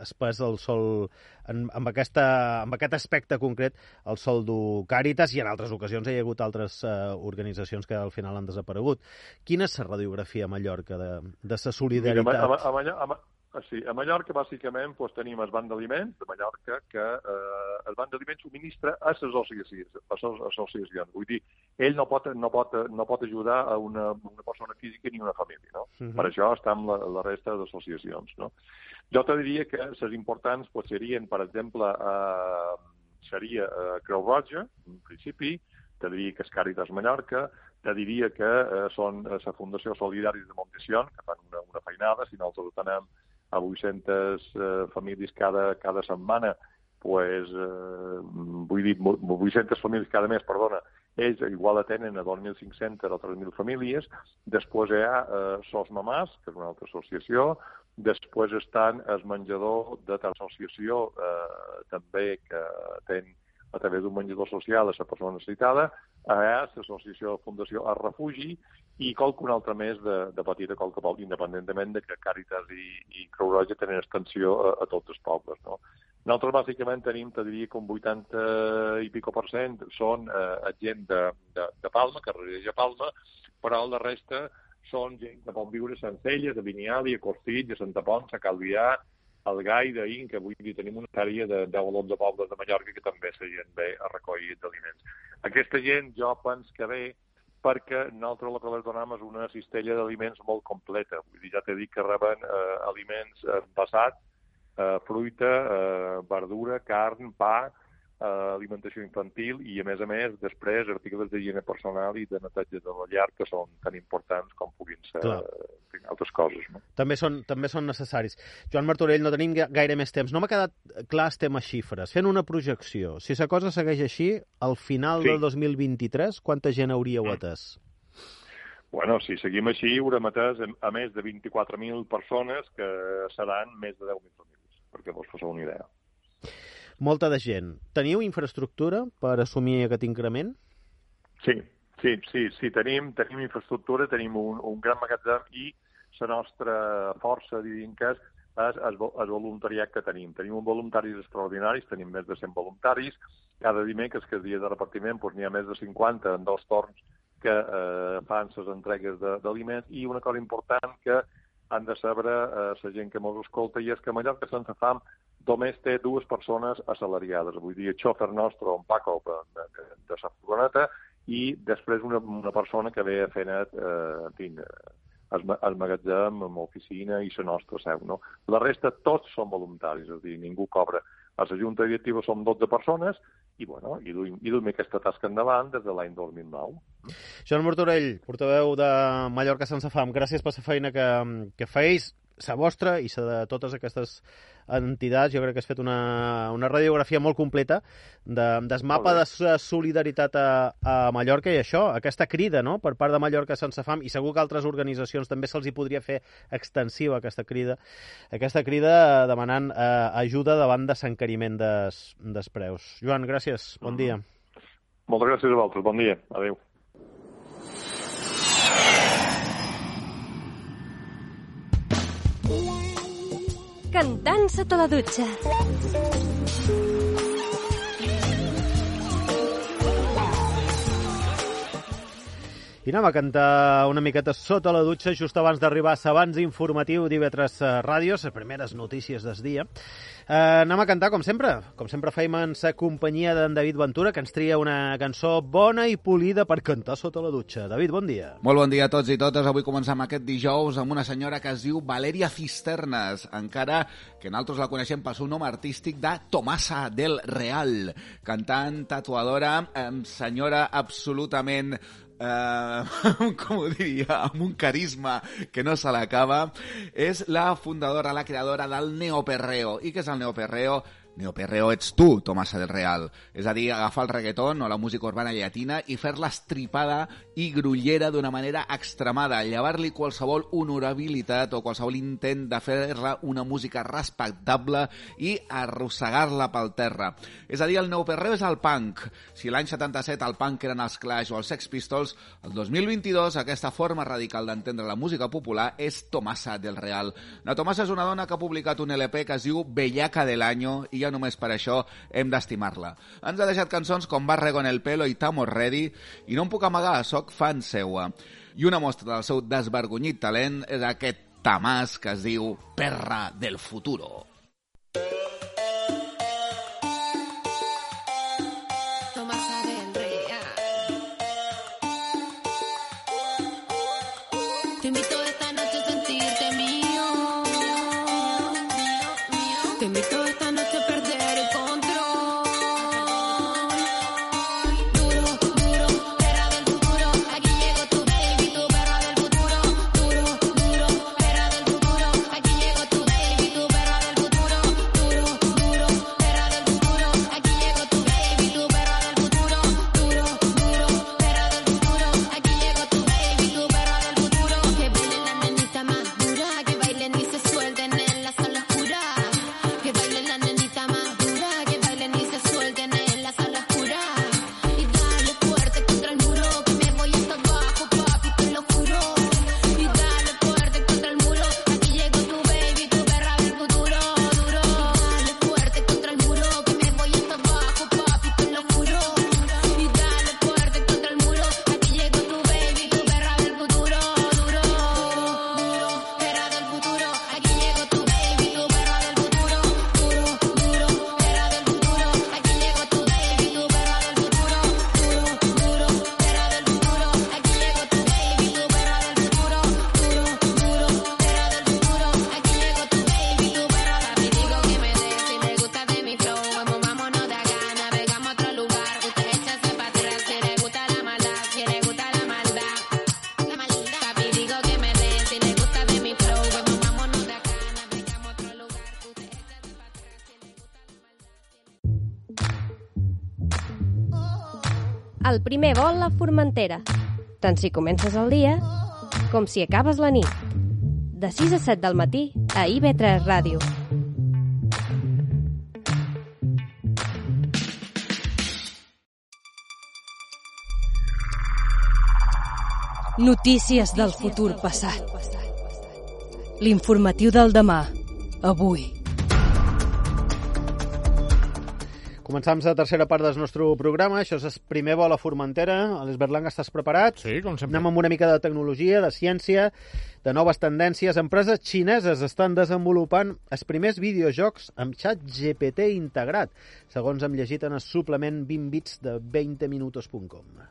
B: es pes el sol, en, amb, aquesta, amb aquest aspecte concret, el sol du Càritas, i en altres ocasions hi ha hagut altres eh, organitzacions que al final han desaparegut. Quina és la radiografia a Mallorca de, de sa solidaritat?
L: Mira, a, a, a, a, ah, sí, a Mallorca, bàsicament, doncs, tenim el Banc d'Aliments de Mallorca, que eh, el Banc d'Aliments subministra a les associacions, a les associacions. Vull dir, ell no pot, no pot, no pot ajudar a una, una persona física ni una família, no?
B: Mhm.
L: Per això està amb la, la resta d'associacions, no? Jo te diria que les importants pues, serien, per exemple, eh, seria eh, Creu Roja, en principi, te diria que és Càritas Mallorca, te diria que eh, són eh, la Fundació Solidaris de Montesión, que fan una, una feinada, si nosaltres tenem a 800 eh, famílies cada, cada setmana, pues, eh, vull dir, mu- 800 famílies cada mes, perdona, ells igual atenen a 2.500 o 3.000 famílies, després hi ha eh, SOS Mamàs, que és una altra associació, després estan el menjador de l'associació eh, també que ten a través d'un menjador social a la persona necessitada, a l'associació Fundació a Refugi i qualcun altre més de, de petita qualsevol, independentment de que Càritas i, i Creu Roja tenen extensió a, a tots els pobles. No? Nosaltres bàsicament tenim, te diria que un 80 i pico per cent són eh, gent de, de, de Palma, que resideix a Palma, però la resta són gent que pot viure a Sencelles, a Viniali, a Costitx, a Santa Ponsa, a Calvià, al Gai, d'Aïn, que avui tenim una sèrie de 10 o 11 pobles de Mallorca que també la gent ve a recollir d'aliments. Aquesta gent jo penso que ve perquè nosaltres el que les donem és una cistella d'aliments molt completa. Vull dir, ja t'he dit que reben eh, aliments envasats, eh, fruita, eh, verdura, carn, pa, eh, alimentació infantil i, a més a més, després articles d'higiene personal i de neteja de la llar que són tan importants com puguin ser
B: Clar.
L: eh, altres coses. No?
B: També són, també són necessaris. Joan Martorell, no tenim ga- gaire més temps. No m'ha quedat clar el tema xifres. Fent una projecció, si la cosa segueix així, al final
L: Sí.
B: del 2023, quanta gent hauríeu
L: Mm.
B: atès?
L: Bueno, si seguim així, haurem atès a més de 24.000 persones que seran més de 10.000 famílies, perquè vos fasseu una idea.
B: Molta de gent. Teniu infraestructura per assumir aquest increment?
L: Sí, sí, sí, sí tenim, tenim infraestructura, tenim un, un gran magatzem i la nostra força, diríem que és, és el, el voluntariat que tenim. Tenim un voluntaris extraordinaris, tenim més de 100 voluntaris. Cada dimecres, que és dia de repartiment, doncs n'hi ha més de 50 en dos torns que eh, fan les entregues d'aliments i una cosa important que han de saber eh, la gent que ens escolta i és que Mallorca sense fam només té dues persones assalariades. Vull dir, el xòfer nostre, un Paco, de, de, de la furgoneta, i després una, una persona que ve a fer net, eh, en fi, eh, el, el magatzem, amb oficina i la nostra seu. No? La resta tots són voluntaris, és a dir, ningú cobra. A la Junta Directiva som 12 persones i, bueno, i duim, i duim aquesta tasca endavant des de l'any 2009.
B: Joan Martorell, portaveu de Mallorca sense fam, gràcies per la feina que, que feis. Sa vostra i sa de totes aquestes entitats. Jo crec que has fet una, una radiografia molt completa de, del mapa de solidaritat a, a Mallorca i això, aquesta crida no? per part de Mallorca sense fam, i segur que altres organitzacions també se'ls hi podria fer extensiva aquesta crida, aquesta crida demanant eh, ajuda davant de s'encariment des, des preus. Joan, gràcies, bon dia.
L: Moltes gràcies a vosaltres. Bon dia. Adéu.
A: Cantant sota la dutxa.
B: I anem a cantar una miqueta sota la dutxa just abans d'arribar a Sabans Informatiu d'Ivetres Ràdios, les primeres notícies del dia. Eh, anem a cantar, com sempre. Com sempre feim en sa companyia d'en David Ventura, que ens tria una cançó bona i polida per cantar sota la dutxa. David, bon dia.
M: Molt bon dia a tots i totes. Avui comencem aquest dijous amb una senyora que es diu Valeria Cisternes, encara que nosaltres la coneixem pel seu nom artístic de Tomasa del Real, cantant, tatuadora, eh, senyora absolutament eh, com ho diria, amb un carisma que no se l'acaba, és la fundadora, la creadora del neoperreo. I què és el neoperreo? Neoperreo ets tu, Tomasa del Real. És a dir, agafar el reggaeton o la música urbana llatina i fer-la estripada i grullera d'una manera extremada, llevar-li qualsevol honorabilitat o qualsevol intent de fer-la una música respectable i arrossegar-la pel terra. És a dir, el neoperreo és el punk. Si l'any 77 el punk eren els Clash o els Sex Pistols, el 2022 aquesta forma radical d'entendre la música popular és Tomasa del Real. La Tomasa és una dona que ha publicat un LP que es diu Bellaca del Año i ja només per això hem d'estimar-la. Ens ha deixat cançons com Barre con el pelo i Tamo ready i no em puc amagar, sóc fan seua. I una mostra del seu desvergonyit talent és aquest tamàs que es diu Perra del futuro.
N: Tomasa El
A: primer vol a Formentera. Tant si comences el dia com si acabes la nit. De 6 a 7 del matí a IB3 Ràdio.
O: Notícies del futur passat. L'informatiu del demà. Avui.
B: Començam la tercera part del nostre programa. Això és el primer vol a Formentera. L'Esbert Lang, estàs preparat?
C: Sí, com sempre.
B: Anem amb una mica de tecnologia, de ciència, de noves tendències. Empreses xineses estan desenvolupant els primers videojocs amb xat GPT integrat, segons hem llegit en el suplement 20 bits de 20minutos.com.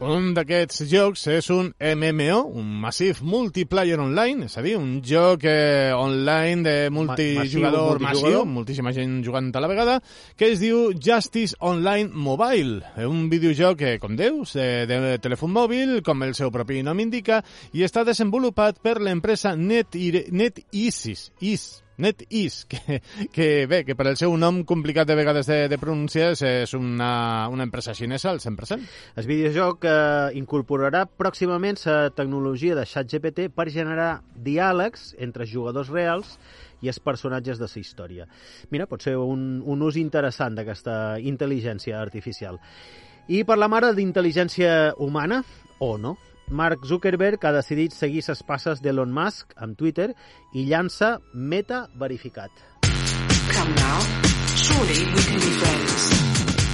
C: Un d'aquests jocs és un MMO, un Massive Multiplayer Online, és a dir, un joc eh, online de multijugador
B: massiu,
C: massiu, moltíssima gent jugant a la vegada, que es diu Justice Online Mobile, un videojoc, eh, com deus, eh, de telèfon mòbil, com el seu propi nom indica, i està desenvolupat per l'empresa NetEase, NetEase, Is, NetEase, que, que bé, que per el seu nom complicat de vegades de, de pronunciar és, una, una empresa xinesa al 100%.
B: El videojoc eh, incorporarà pròximament la tecnologia de ChatGPT per generar diàlegs entre jugadors reals i els personatges de la història. Mira, pot ser un, un ús interessant d'aquesta intel·ligència artificial. I per la mare d'intel·ligència humana, o no, Mark Zuckerberg ha decidit seguir les passes d'Elon Musk amb Twitter i llança Meta verificat.
P: Come now. Surely we can be friends.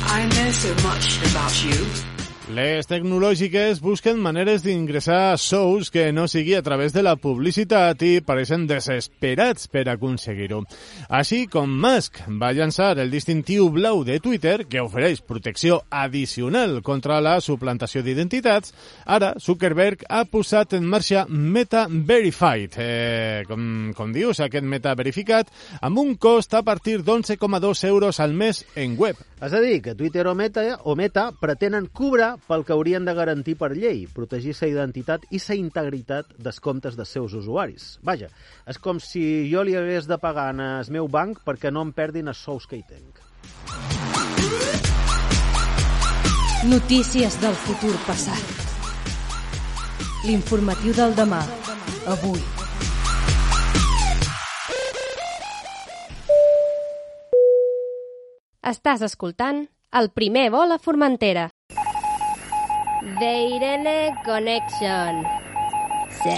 P: I know so much about you.
C: Les tecnològiques busquen maneres d'ingressar sous que no sigui a través de la publicitat i pareixen desesperats per aconseguir-ho. Així com Musk va llançar el distintiu blau de Twitter, que ofereix protecció addicional contra la suplantació d'identitats, ara Zuckerberg ha posat en marxa Meta Verified, eh, com, com dius, aquest Meta verificat, amb un cost a partir d'11,2 euros al mes en web.
B: És a dir, que Twitter o Meta, o Meta pretenen cobrar pel que haurien de garantir per llei, protegir sa identitat i sa integritat dels comptes dels seus usuaris. Vaja, és com si jo li hagués de pagar al meu banc perquè no em perdin els sous que hi tenc.
O: Notícies del futur passat. L'informatiu del demà. Avui.
A: Estàs escoltant el primer vol a Formentera. The Irene Connection. Sí.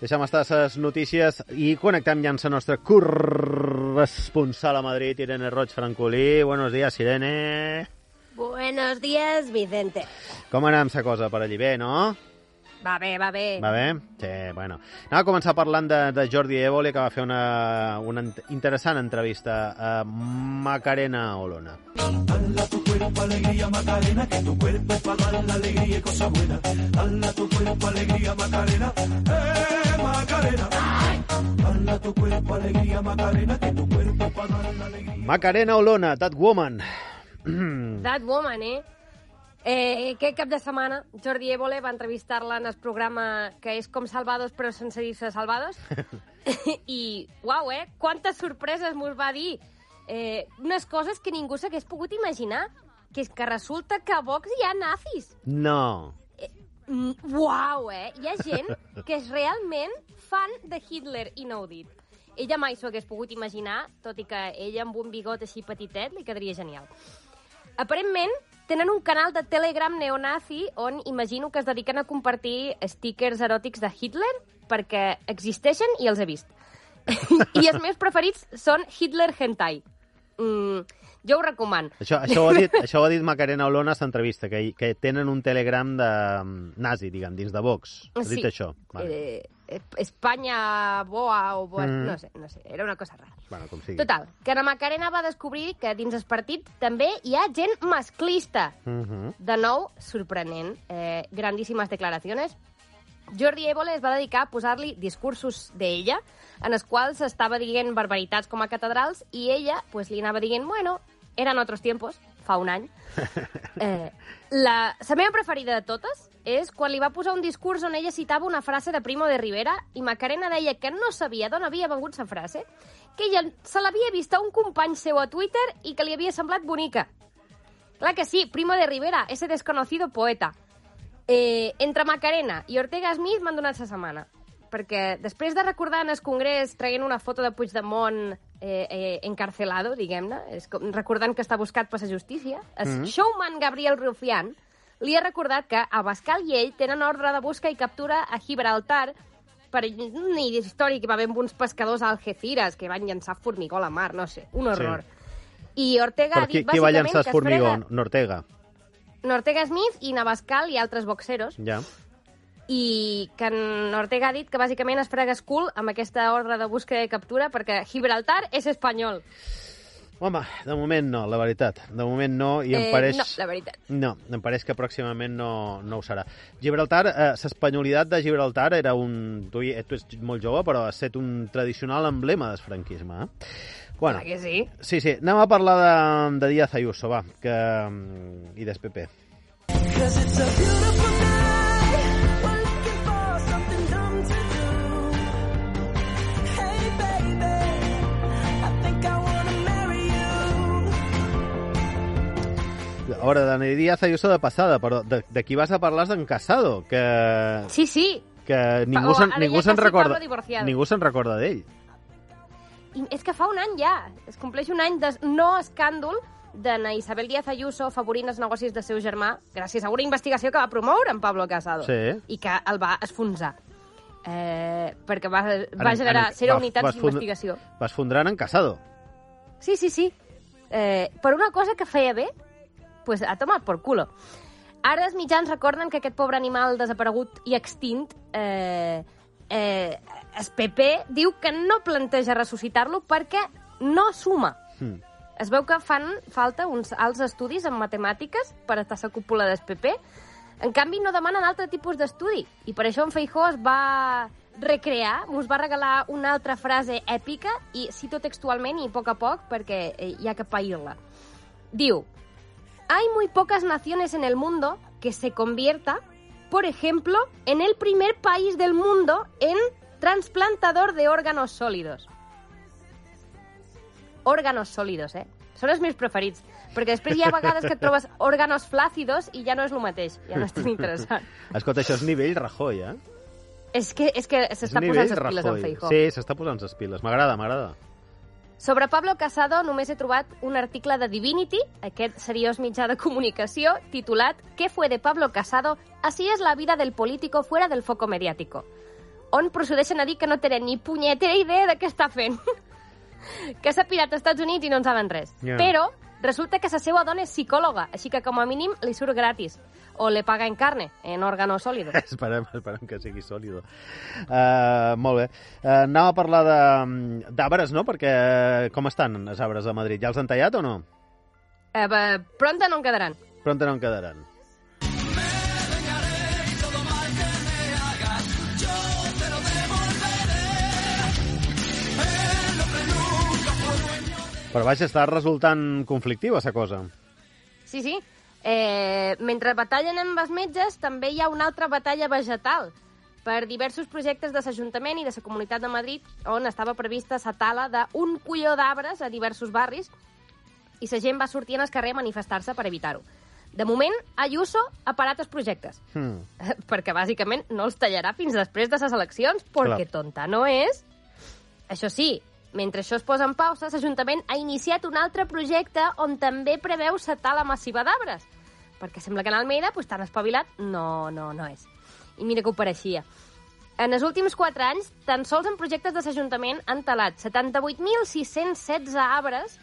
B: Deixem estar les notícies i connectem ja amb la nostra corresponsal a Madrid, Irene Roig Francolí. Buenos días, Irene.
A: Buenos días, Vicente.
B: Com anem la cosa per allí? Bé, no?
A: Va bé, va bé.
B: Va bé? Sí, bueno. Anava a començar parlant de, de Jordi Évole, que va fer una, una int- interessant entrevista a Macarena Olona.
I: Dala tu cuerpo alegría Macarena, que tu cuerpo es para dar la alegría y cosas buenas. Dala tu cuerpo alegría Macarena, eh Macarena. Dala tu cuerpo alegría Macarena, que tu cuerpo es para dar la alegría.
B: Macarena Olona, that woman.
A: That woman, eh? Eh, aquest cap de setmana Jordi Évole va entrevistar-la en el programa que és com Salvados però sense dir-se Salvados i, uau, eh? Quantes sorpreses mos va dir eh, unes coses que ningú s'hagués pogut imaginar que és que resulta que a Vox hi ha nazis
B: No.
A: Mm, Uau, eh? Hi ha gent que és realment fan de Hitler i no ho dit. Ella mai s'ho hagués pogut imaginar, tot i que ella amb un bigot així petitet li quedaria genial. Aparentment, tenen un canal de Telegram neonazi on imagino que es dediquen a compartir stickers eròtics de Hitler perquè existeixen i els he vist. I els meus preferits són Hitler Hentai. Mm, jo ho recomano.
B: Això, això, ho ha dit, això ho ha dit Macarena Olona a l'entrevista, que, que tenen un telegram de mm, nazi, diguem, dins de Vox. Ha dit això. Vale.
A: Eh, Espanya boa o boa...
B: Mm.
A: No sé, no sé, era una cosa rara.
B: Bueno, com sigui.
A: Total, que la Macarena va descobrir que dins el partit també hi ha gent masclista.
B: Mhm.
A: De nou, sorprenent, eh, grandíssimes declaracions. Jordi Évole es va dedicar a posar-li discursos d'ella, en els quals estava dient barbaritats com a catedrals, i ella pues, li anava dient, bueno, eren otros tiempos, fa un any. Eh, la, la meva preferida de totes és quan li va posar un discurs on ella citava una frase de Primo de Rivera i Macarena deia que no sabia d'on havia vengut la frase, que ella se l'havia vist a un company seu a Twitter i que li havia semblat bonica. Clar que sí, Primo de Rivera, ese desconocido poeta. Eh, entre Macarena i Ortega Smith m'han donat la setmana. Perquè després de recordar en el Congrés traient una foto de Puigdemont eh, eh, encarcelado, diguem-ne, recordant que està buscat per la justícia, el
Q: Mhm.
A: showman Gabriel Rufián li ha recordat que Abascal i ell tenen ordre de busca i captura a Gibraltar per una història que va haver amb uns pescadors a Algeciras que van llançar formigó a la mar, no sé, un horror. I Ortega
B: Però
A: ha
B: qui,
A: dit
B: qui va llançar
A: que es frega
B: formigó? Nortega.
A: Ortega Smith i Navascal i altres boxeros.
B: Ja.
A: i que en Ortega ha dit que bàsicament es frega cul amb aquesta ordre de búsqueda i captura perquè Gibraltar és espanyol.
B: Home, de moment no, la veritat. De moment no, i em
A: Eh,
B: pareix...
A: no, la veritat.
B: No, em pareix que pròximament no, no ho serà. Gibraltar, eh, l'espanyolitat de Gibraltar era un... Tu, hi- tu ets molt jove, però ha estat un tradicional emblema del franquisme. Eh? Bueno,
A: que sí.
B: sí, sí. Anem a parlar de, de Díaz Ayuso, va, que, mm, i del PP.
K: Cause it's a beautiful night. You.
B: Ahora, de Díaz Ayuso de passada, però de, de qui vas a parlar és d'en Casado, que,
A: Sí, sí.
B: que ningú se'n ningú
A: quasi
B: recorda, ningú se'n recorda d'ell.
A: I és que fa un any ja. Es compleix un any de no escàndol d'Ana Isabel Díaz Ayuso afavorint els negocis del seu germà gràcies a una investigació que va promoure en Pablo Casado
B: Sí.
A: i que el va esfonsar. Eh, perquè va, va
B: En-
A: generar
B: en-
A: zero
B: va-
A: unitats d'investigació.
B: Vas fondrant en Casado.
A: Sí, sí, sí. Eh, per una cosa que feia bé, pues ha tomat por culo. Ara els mitjans recorden que aquest pobre animal desaparegut i extint, eh, eh, el PP diu que no planteja ressuscitar-lo perquè no suma.
B: Hmm.
A: Es veu que fan falta uns alts estudis en matemàtiques per estar a la cúpula del PP. En canvi, no demanen altre tipus d'estudi. I per això en Feijó es va recrear, us va regalar una altra frase èpica, i cito textualment i a poc a poc, perquè hi ha que pair-la. Diu, hay muy pocas naciones en el mundo que se convierta, por ejemplo, en el primer país del mundo en trasplantador de órganos sólidos. Órganos sòlidos, eh? Són els meus preferits, perquè després hi ha vegades que et trobes òrganos flàcidos i ja no és el mateix, ja no és tan interessant.
B: Escolta, això és nivell Rajoy, eh?
A: és que, és que s'està posant les piles en. Feijó.
B: Sí, s'està posant les piles. M'agrada, m'agrada.
A: Sobre Pablo Casado només he trobat un article de Divinity, aquest seriós mitjà de comunicació, titulat «¿Qué fue de Pablo Casado? Así es la vida del político fuera del foco mediático», on procedeixen a dir que no tenen ni punyetera idea de què està fent. que s'ha pirat als Estats Units i no en saben res.
B: Ja.
A: Però resulta que la seva dona és psicòloga, així que com a mínim li surt gratis. O le paga en carne, en órgano sólido.
B: esperem, esperem que sigui sòlido. Uh, molt bé. Uh, anàvem a parlar de- d'arbres, no? Perquè eh, com estan els arbres de Madrid? Ja els han tallat o no?
A: Eh, eh, pronta no en quedaran.
B: Pronte no en quedaran. Però vaja, està resultant conflictiva, aquesta cosa.
A: Sí, sí. Eh, mentre batallen amb els metges, també hi ha una altra batalla vegetal per diversos projectes de l'Ajuntament i de la Comunitat de Madrid on estava prevista la tala d'un colló d'arbres a diversos barris i la gent va sortir en el carrer a manifestar-se per evitar-ho. De moment, Ayuso ha parat els projectes,
B: Hmm.
A: perquè bàsicament no els tallarà fins després de les eleccions, perquè
B: Clar.
A: tonta no és. Això sí, mentre això es posa en pausa, l'Ajuntament ha iniciat un altre projecte on també preveu la tala massiva d'arbres, perquè sembla que en Almeida, pues, tan espavilat, no, no, no és. I mira que ho pareixia. En els últims 4 anys, tan sols en projectes de l'Ajuntament han talat 78.616 arbres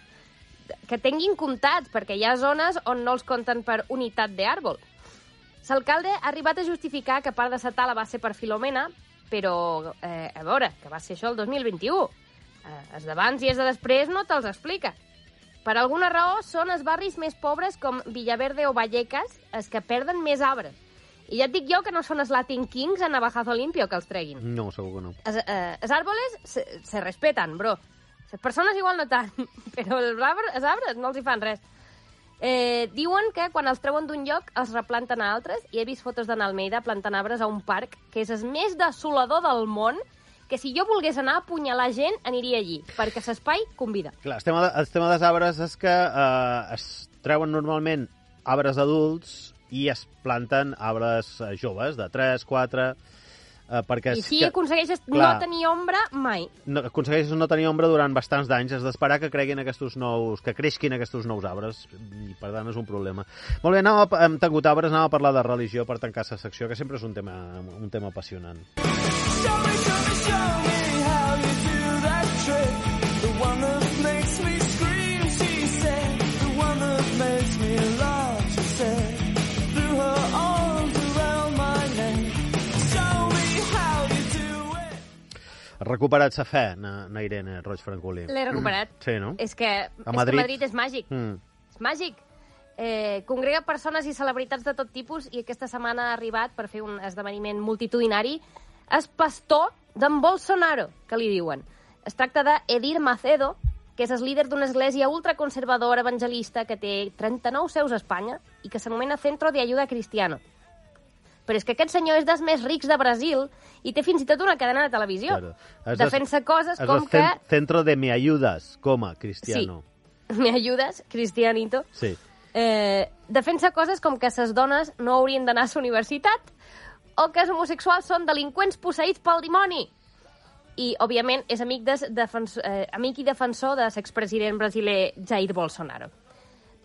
A: que tinguin comptats, perquè hi ha zones on no els compten per unitat d'àrbol. L'alcalde ha arribat a justificar que part de la tala va ser per Filomena, però, eh, a veure, que va ser això el 2021. Eh, els d'abans i els de després no te'ls explica. Per alguna raó són els barris més pobres com Villaverde o Vallecas els que perden més arbres. I ja et dic jo que no són els Latin Kings a Navajazo Limpio que els treguin.
B: No, segur que no.
A: Els, eh, els árboles se, se respeten, bro. Les persones igual no tant, però els arbres, els arbres no els hi fan res. Eh, diuen que quan els treuen d'un lloc els replanten a altres i he vist fotos d'en Almeida plantant arbres a un parc que és el més desolador del món que si jo volgués anar a apunyalar gent aniria allí, perquè l'espai convida.
B: Clar, el tema, de, el tema dels arbres és que eh, es treuen normalment arbres adults i es planten arbres eh, joves, de 3, 4... Eh, perquè
A: I si
B: que,
A: aconsegueixes
B: clar,
A: no tenir ombra, mai.
B: no, aconsegueixes no tenir ombra durant bastants d'anys, has d'esperar que creguin aquests nous, que creixin aquests nous arbres, i per tant és un problema. Molt bé, anàvem a, hem tingut arbres, anàvem a parlar de religió per tancar la secció, que sempre és un tema, un tema apassionant.
K: Show me, show me, show me how you do that trick. The one that makes me scream, she said. The one that makes me laugh, she said. Threw her arms around my neck. Show
B: recuperat sa fe, na, na Irene Roig Francolí.
A: L'he recuperat.
B: Sí, no?
A: És que,
B: A
A: és
B: Madrid.
A: que Madrid és màgic.
B: Mm.
A: És màgic. Eh, congrega persones i celebritats de tot tipus i aquesta setmana ha arribat per fer un esdeveniment multitudinari és pastor d'en Bolsonaro, que li diuen. Es tracta d'Edir Macedo, que és el líder d'una església ultraconservadora evangelista que té 39 seus a Espanya i que s'anomena Centro de Ayuda Cristiano. Però és que aquest senyor és dels més rics de Brasil i té fins i tot una cadena de televisió.
B: Claro.
A: Defensa coses com que...
B: cen- Centro de Me Ayudas, coma, Cristiano.
A: Me ayudes, Cristianito?
B: Sí.
A: Eh, defensa coses com que ses dones no haurien d'anar a la universitat o que els homosexuals són delinqüents posseïts pel dimoni. I, òbviament, és amic, de, defens, eh, amic i defensor de l'expresident brasiler Jair Bolsonaro.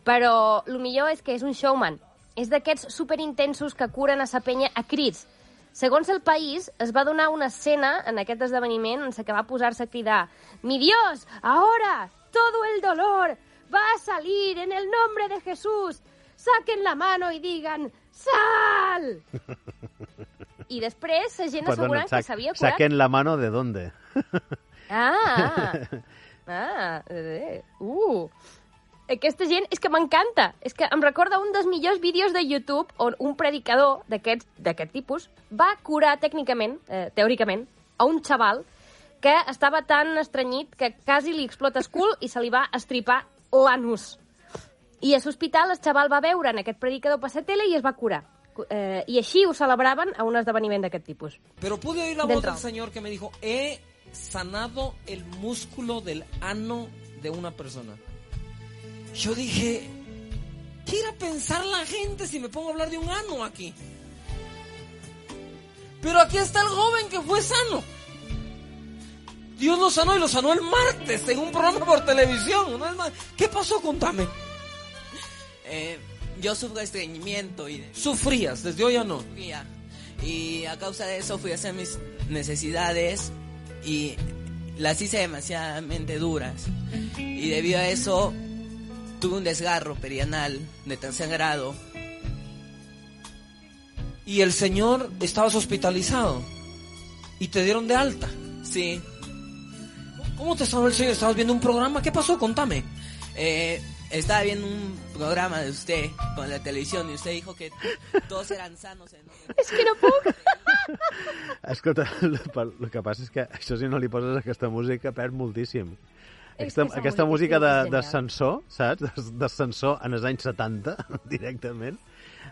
A: Però el millor és que és un showman. És d'aquests superintensos que curen a sa penya a crits. Segons el país, es va donar una escena en aquest esdeveniment en què va posar-se a cridar «Mi Dios, ahora todo el dolor va a salir en el nombre de Jesús. Saquen la mano y digan ¡Sal!» I després la gent assegurant que s'havia curat.
B: Saquen la mano de dónde?
A: Ah, ah, eh, uh. Aquesta gent és que m'encanta. És que em recorda un dels millors vídeos de YouTube on un predicador d'aquest tipus va curar tècnicament, eh, teòricament, a un xaval que estava tan estranyit que quasi li explota el cul i se li va estripar l'anus. I a l'hospital el xaval va veure en aquest predicador la tele i es va curar. Eh, I així ho celebraven a un esdeveniment d'aquest tipus.
Q: Pero pude oír la voz del. Señor que me dijo, he sanado el músculo del ano de una persona. Yo dije, ¿qué irá a pensar la gente si me pongo a hablar de un ano aquí? Pero aquí está el joven que fue sano. Dios lo sanó y lo sanó el martes en un programa por televisión. ¿Qué pasó? Contame.
R: Eh, yo sufro estreñimiento y
Q: Sufrías, desde hoy ya no.
R: sufría. Y a causa de eso fui a hacer mis necesidades y las hice demasiadamente duras. Y debido a eso tuve un desgarro perianal de tercer grado.
Q: Y el Señor estabas hospitalizado. Y te dieron de alta.
R: Sí.
Q: ¿Cómo te sanó el Señor? ¿Estabas viendo un programa? ¿Qué pasó? Contame.
R: Eh, estaba viendo un programa de usted con la televisión y usted dijo que todos eran sanos. En...
A: És que no puc.
B: Escolta, el, el que passa és que això si no li poses aquesta música perd moltíssim. Aquesta, aquesta
A: música
B: de,
A: genial.
B: d'ascensor, saps? De- D'ascensor en els anys 70, directament,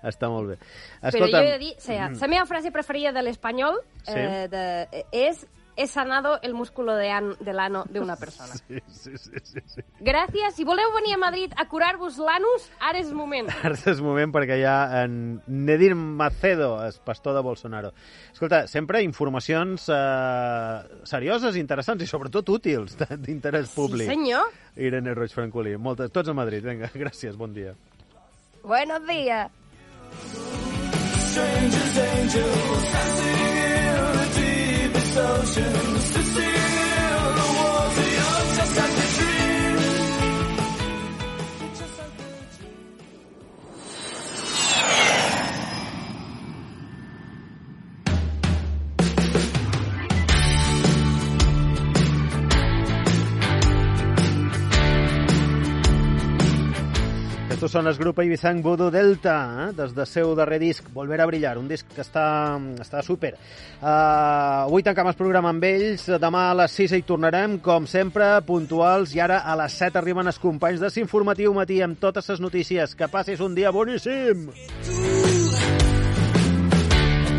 B: està molt bé.
A: Però jo he de dir, o sea, la meva frase preferida de l'espanyol
B: Sí.
A: eh, de, eh, és he sanado el músculo de, an, de l'ano d'una persona.
B: Sí, sí, sí, sí, sí.
A: Gràcies. Si voleu venir a Madrid a curar-vos l'anus, ara és moment.
B: Ara és moment perquè hi ha en Nedir Macedo, el pastor de Bolsonaro. Escolta, sempre informacions eh, serioses, interessants i sobretot útils, de- d'interès públic.
A: senyor.
B: Irene Roig Francolí. Moltes, tots a Madrid. Vinga, gràcies, bon dia.
A: Buenos días.
I: Strangers, angels, oceans to see.
B: Estos són el grup Ibizang Voodoo Delta, eh? des del seu darrer disc, Volver a brillar, un disc que està, està super. Uh, avui tancam el programa amb ells, demà a les 6 hi tornarem, com sempre, puntuals, i ara a les 7 arriben els companys de Sinformatiu Matí amb totes les notícies. Que passis un dia boníssim!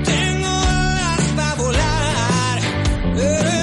I: Tengo alas para volar, eh,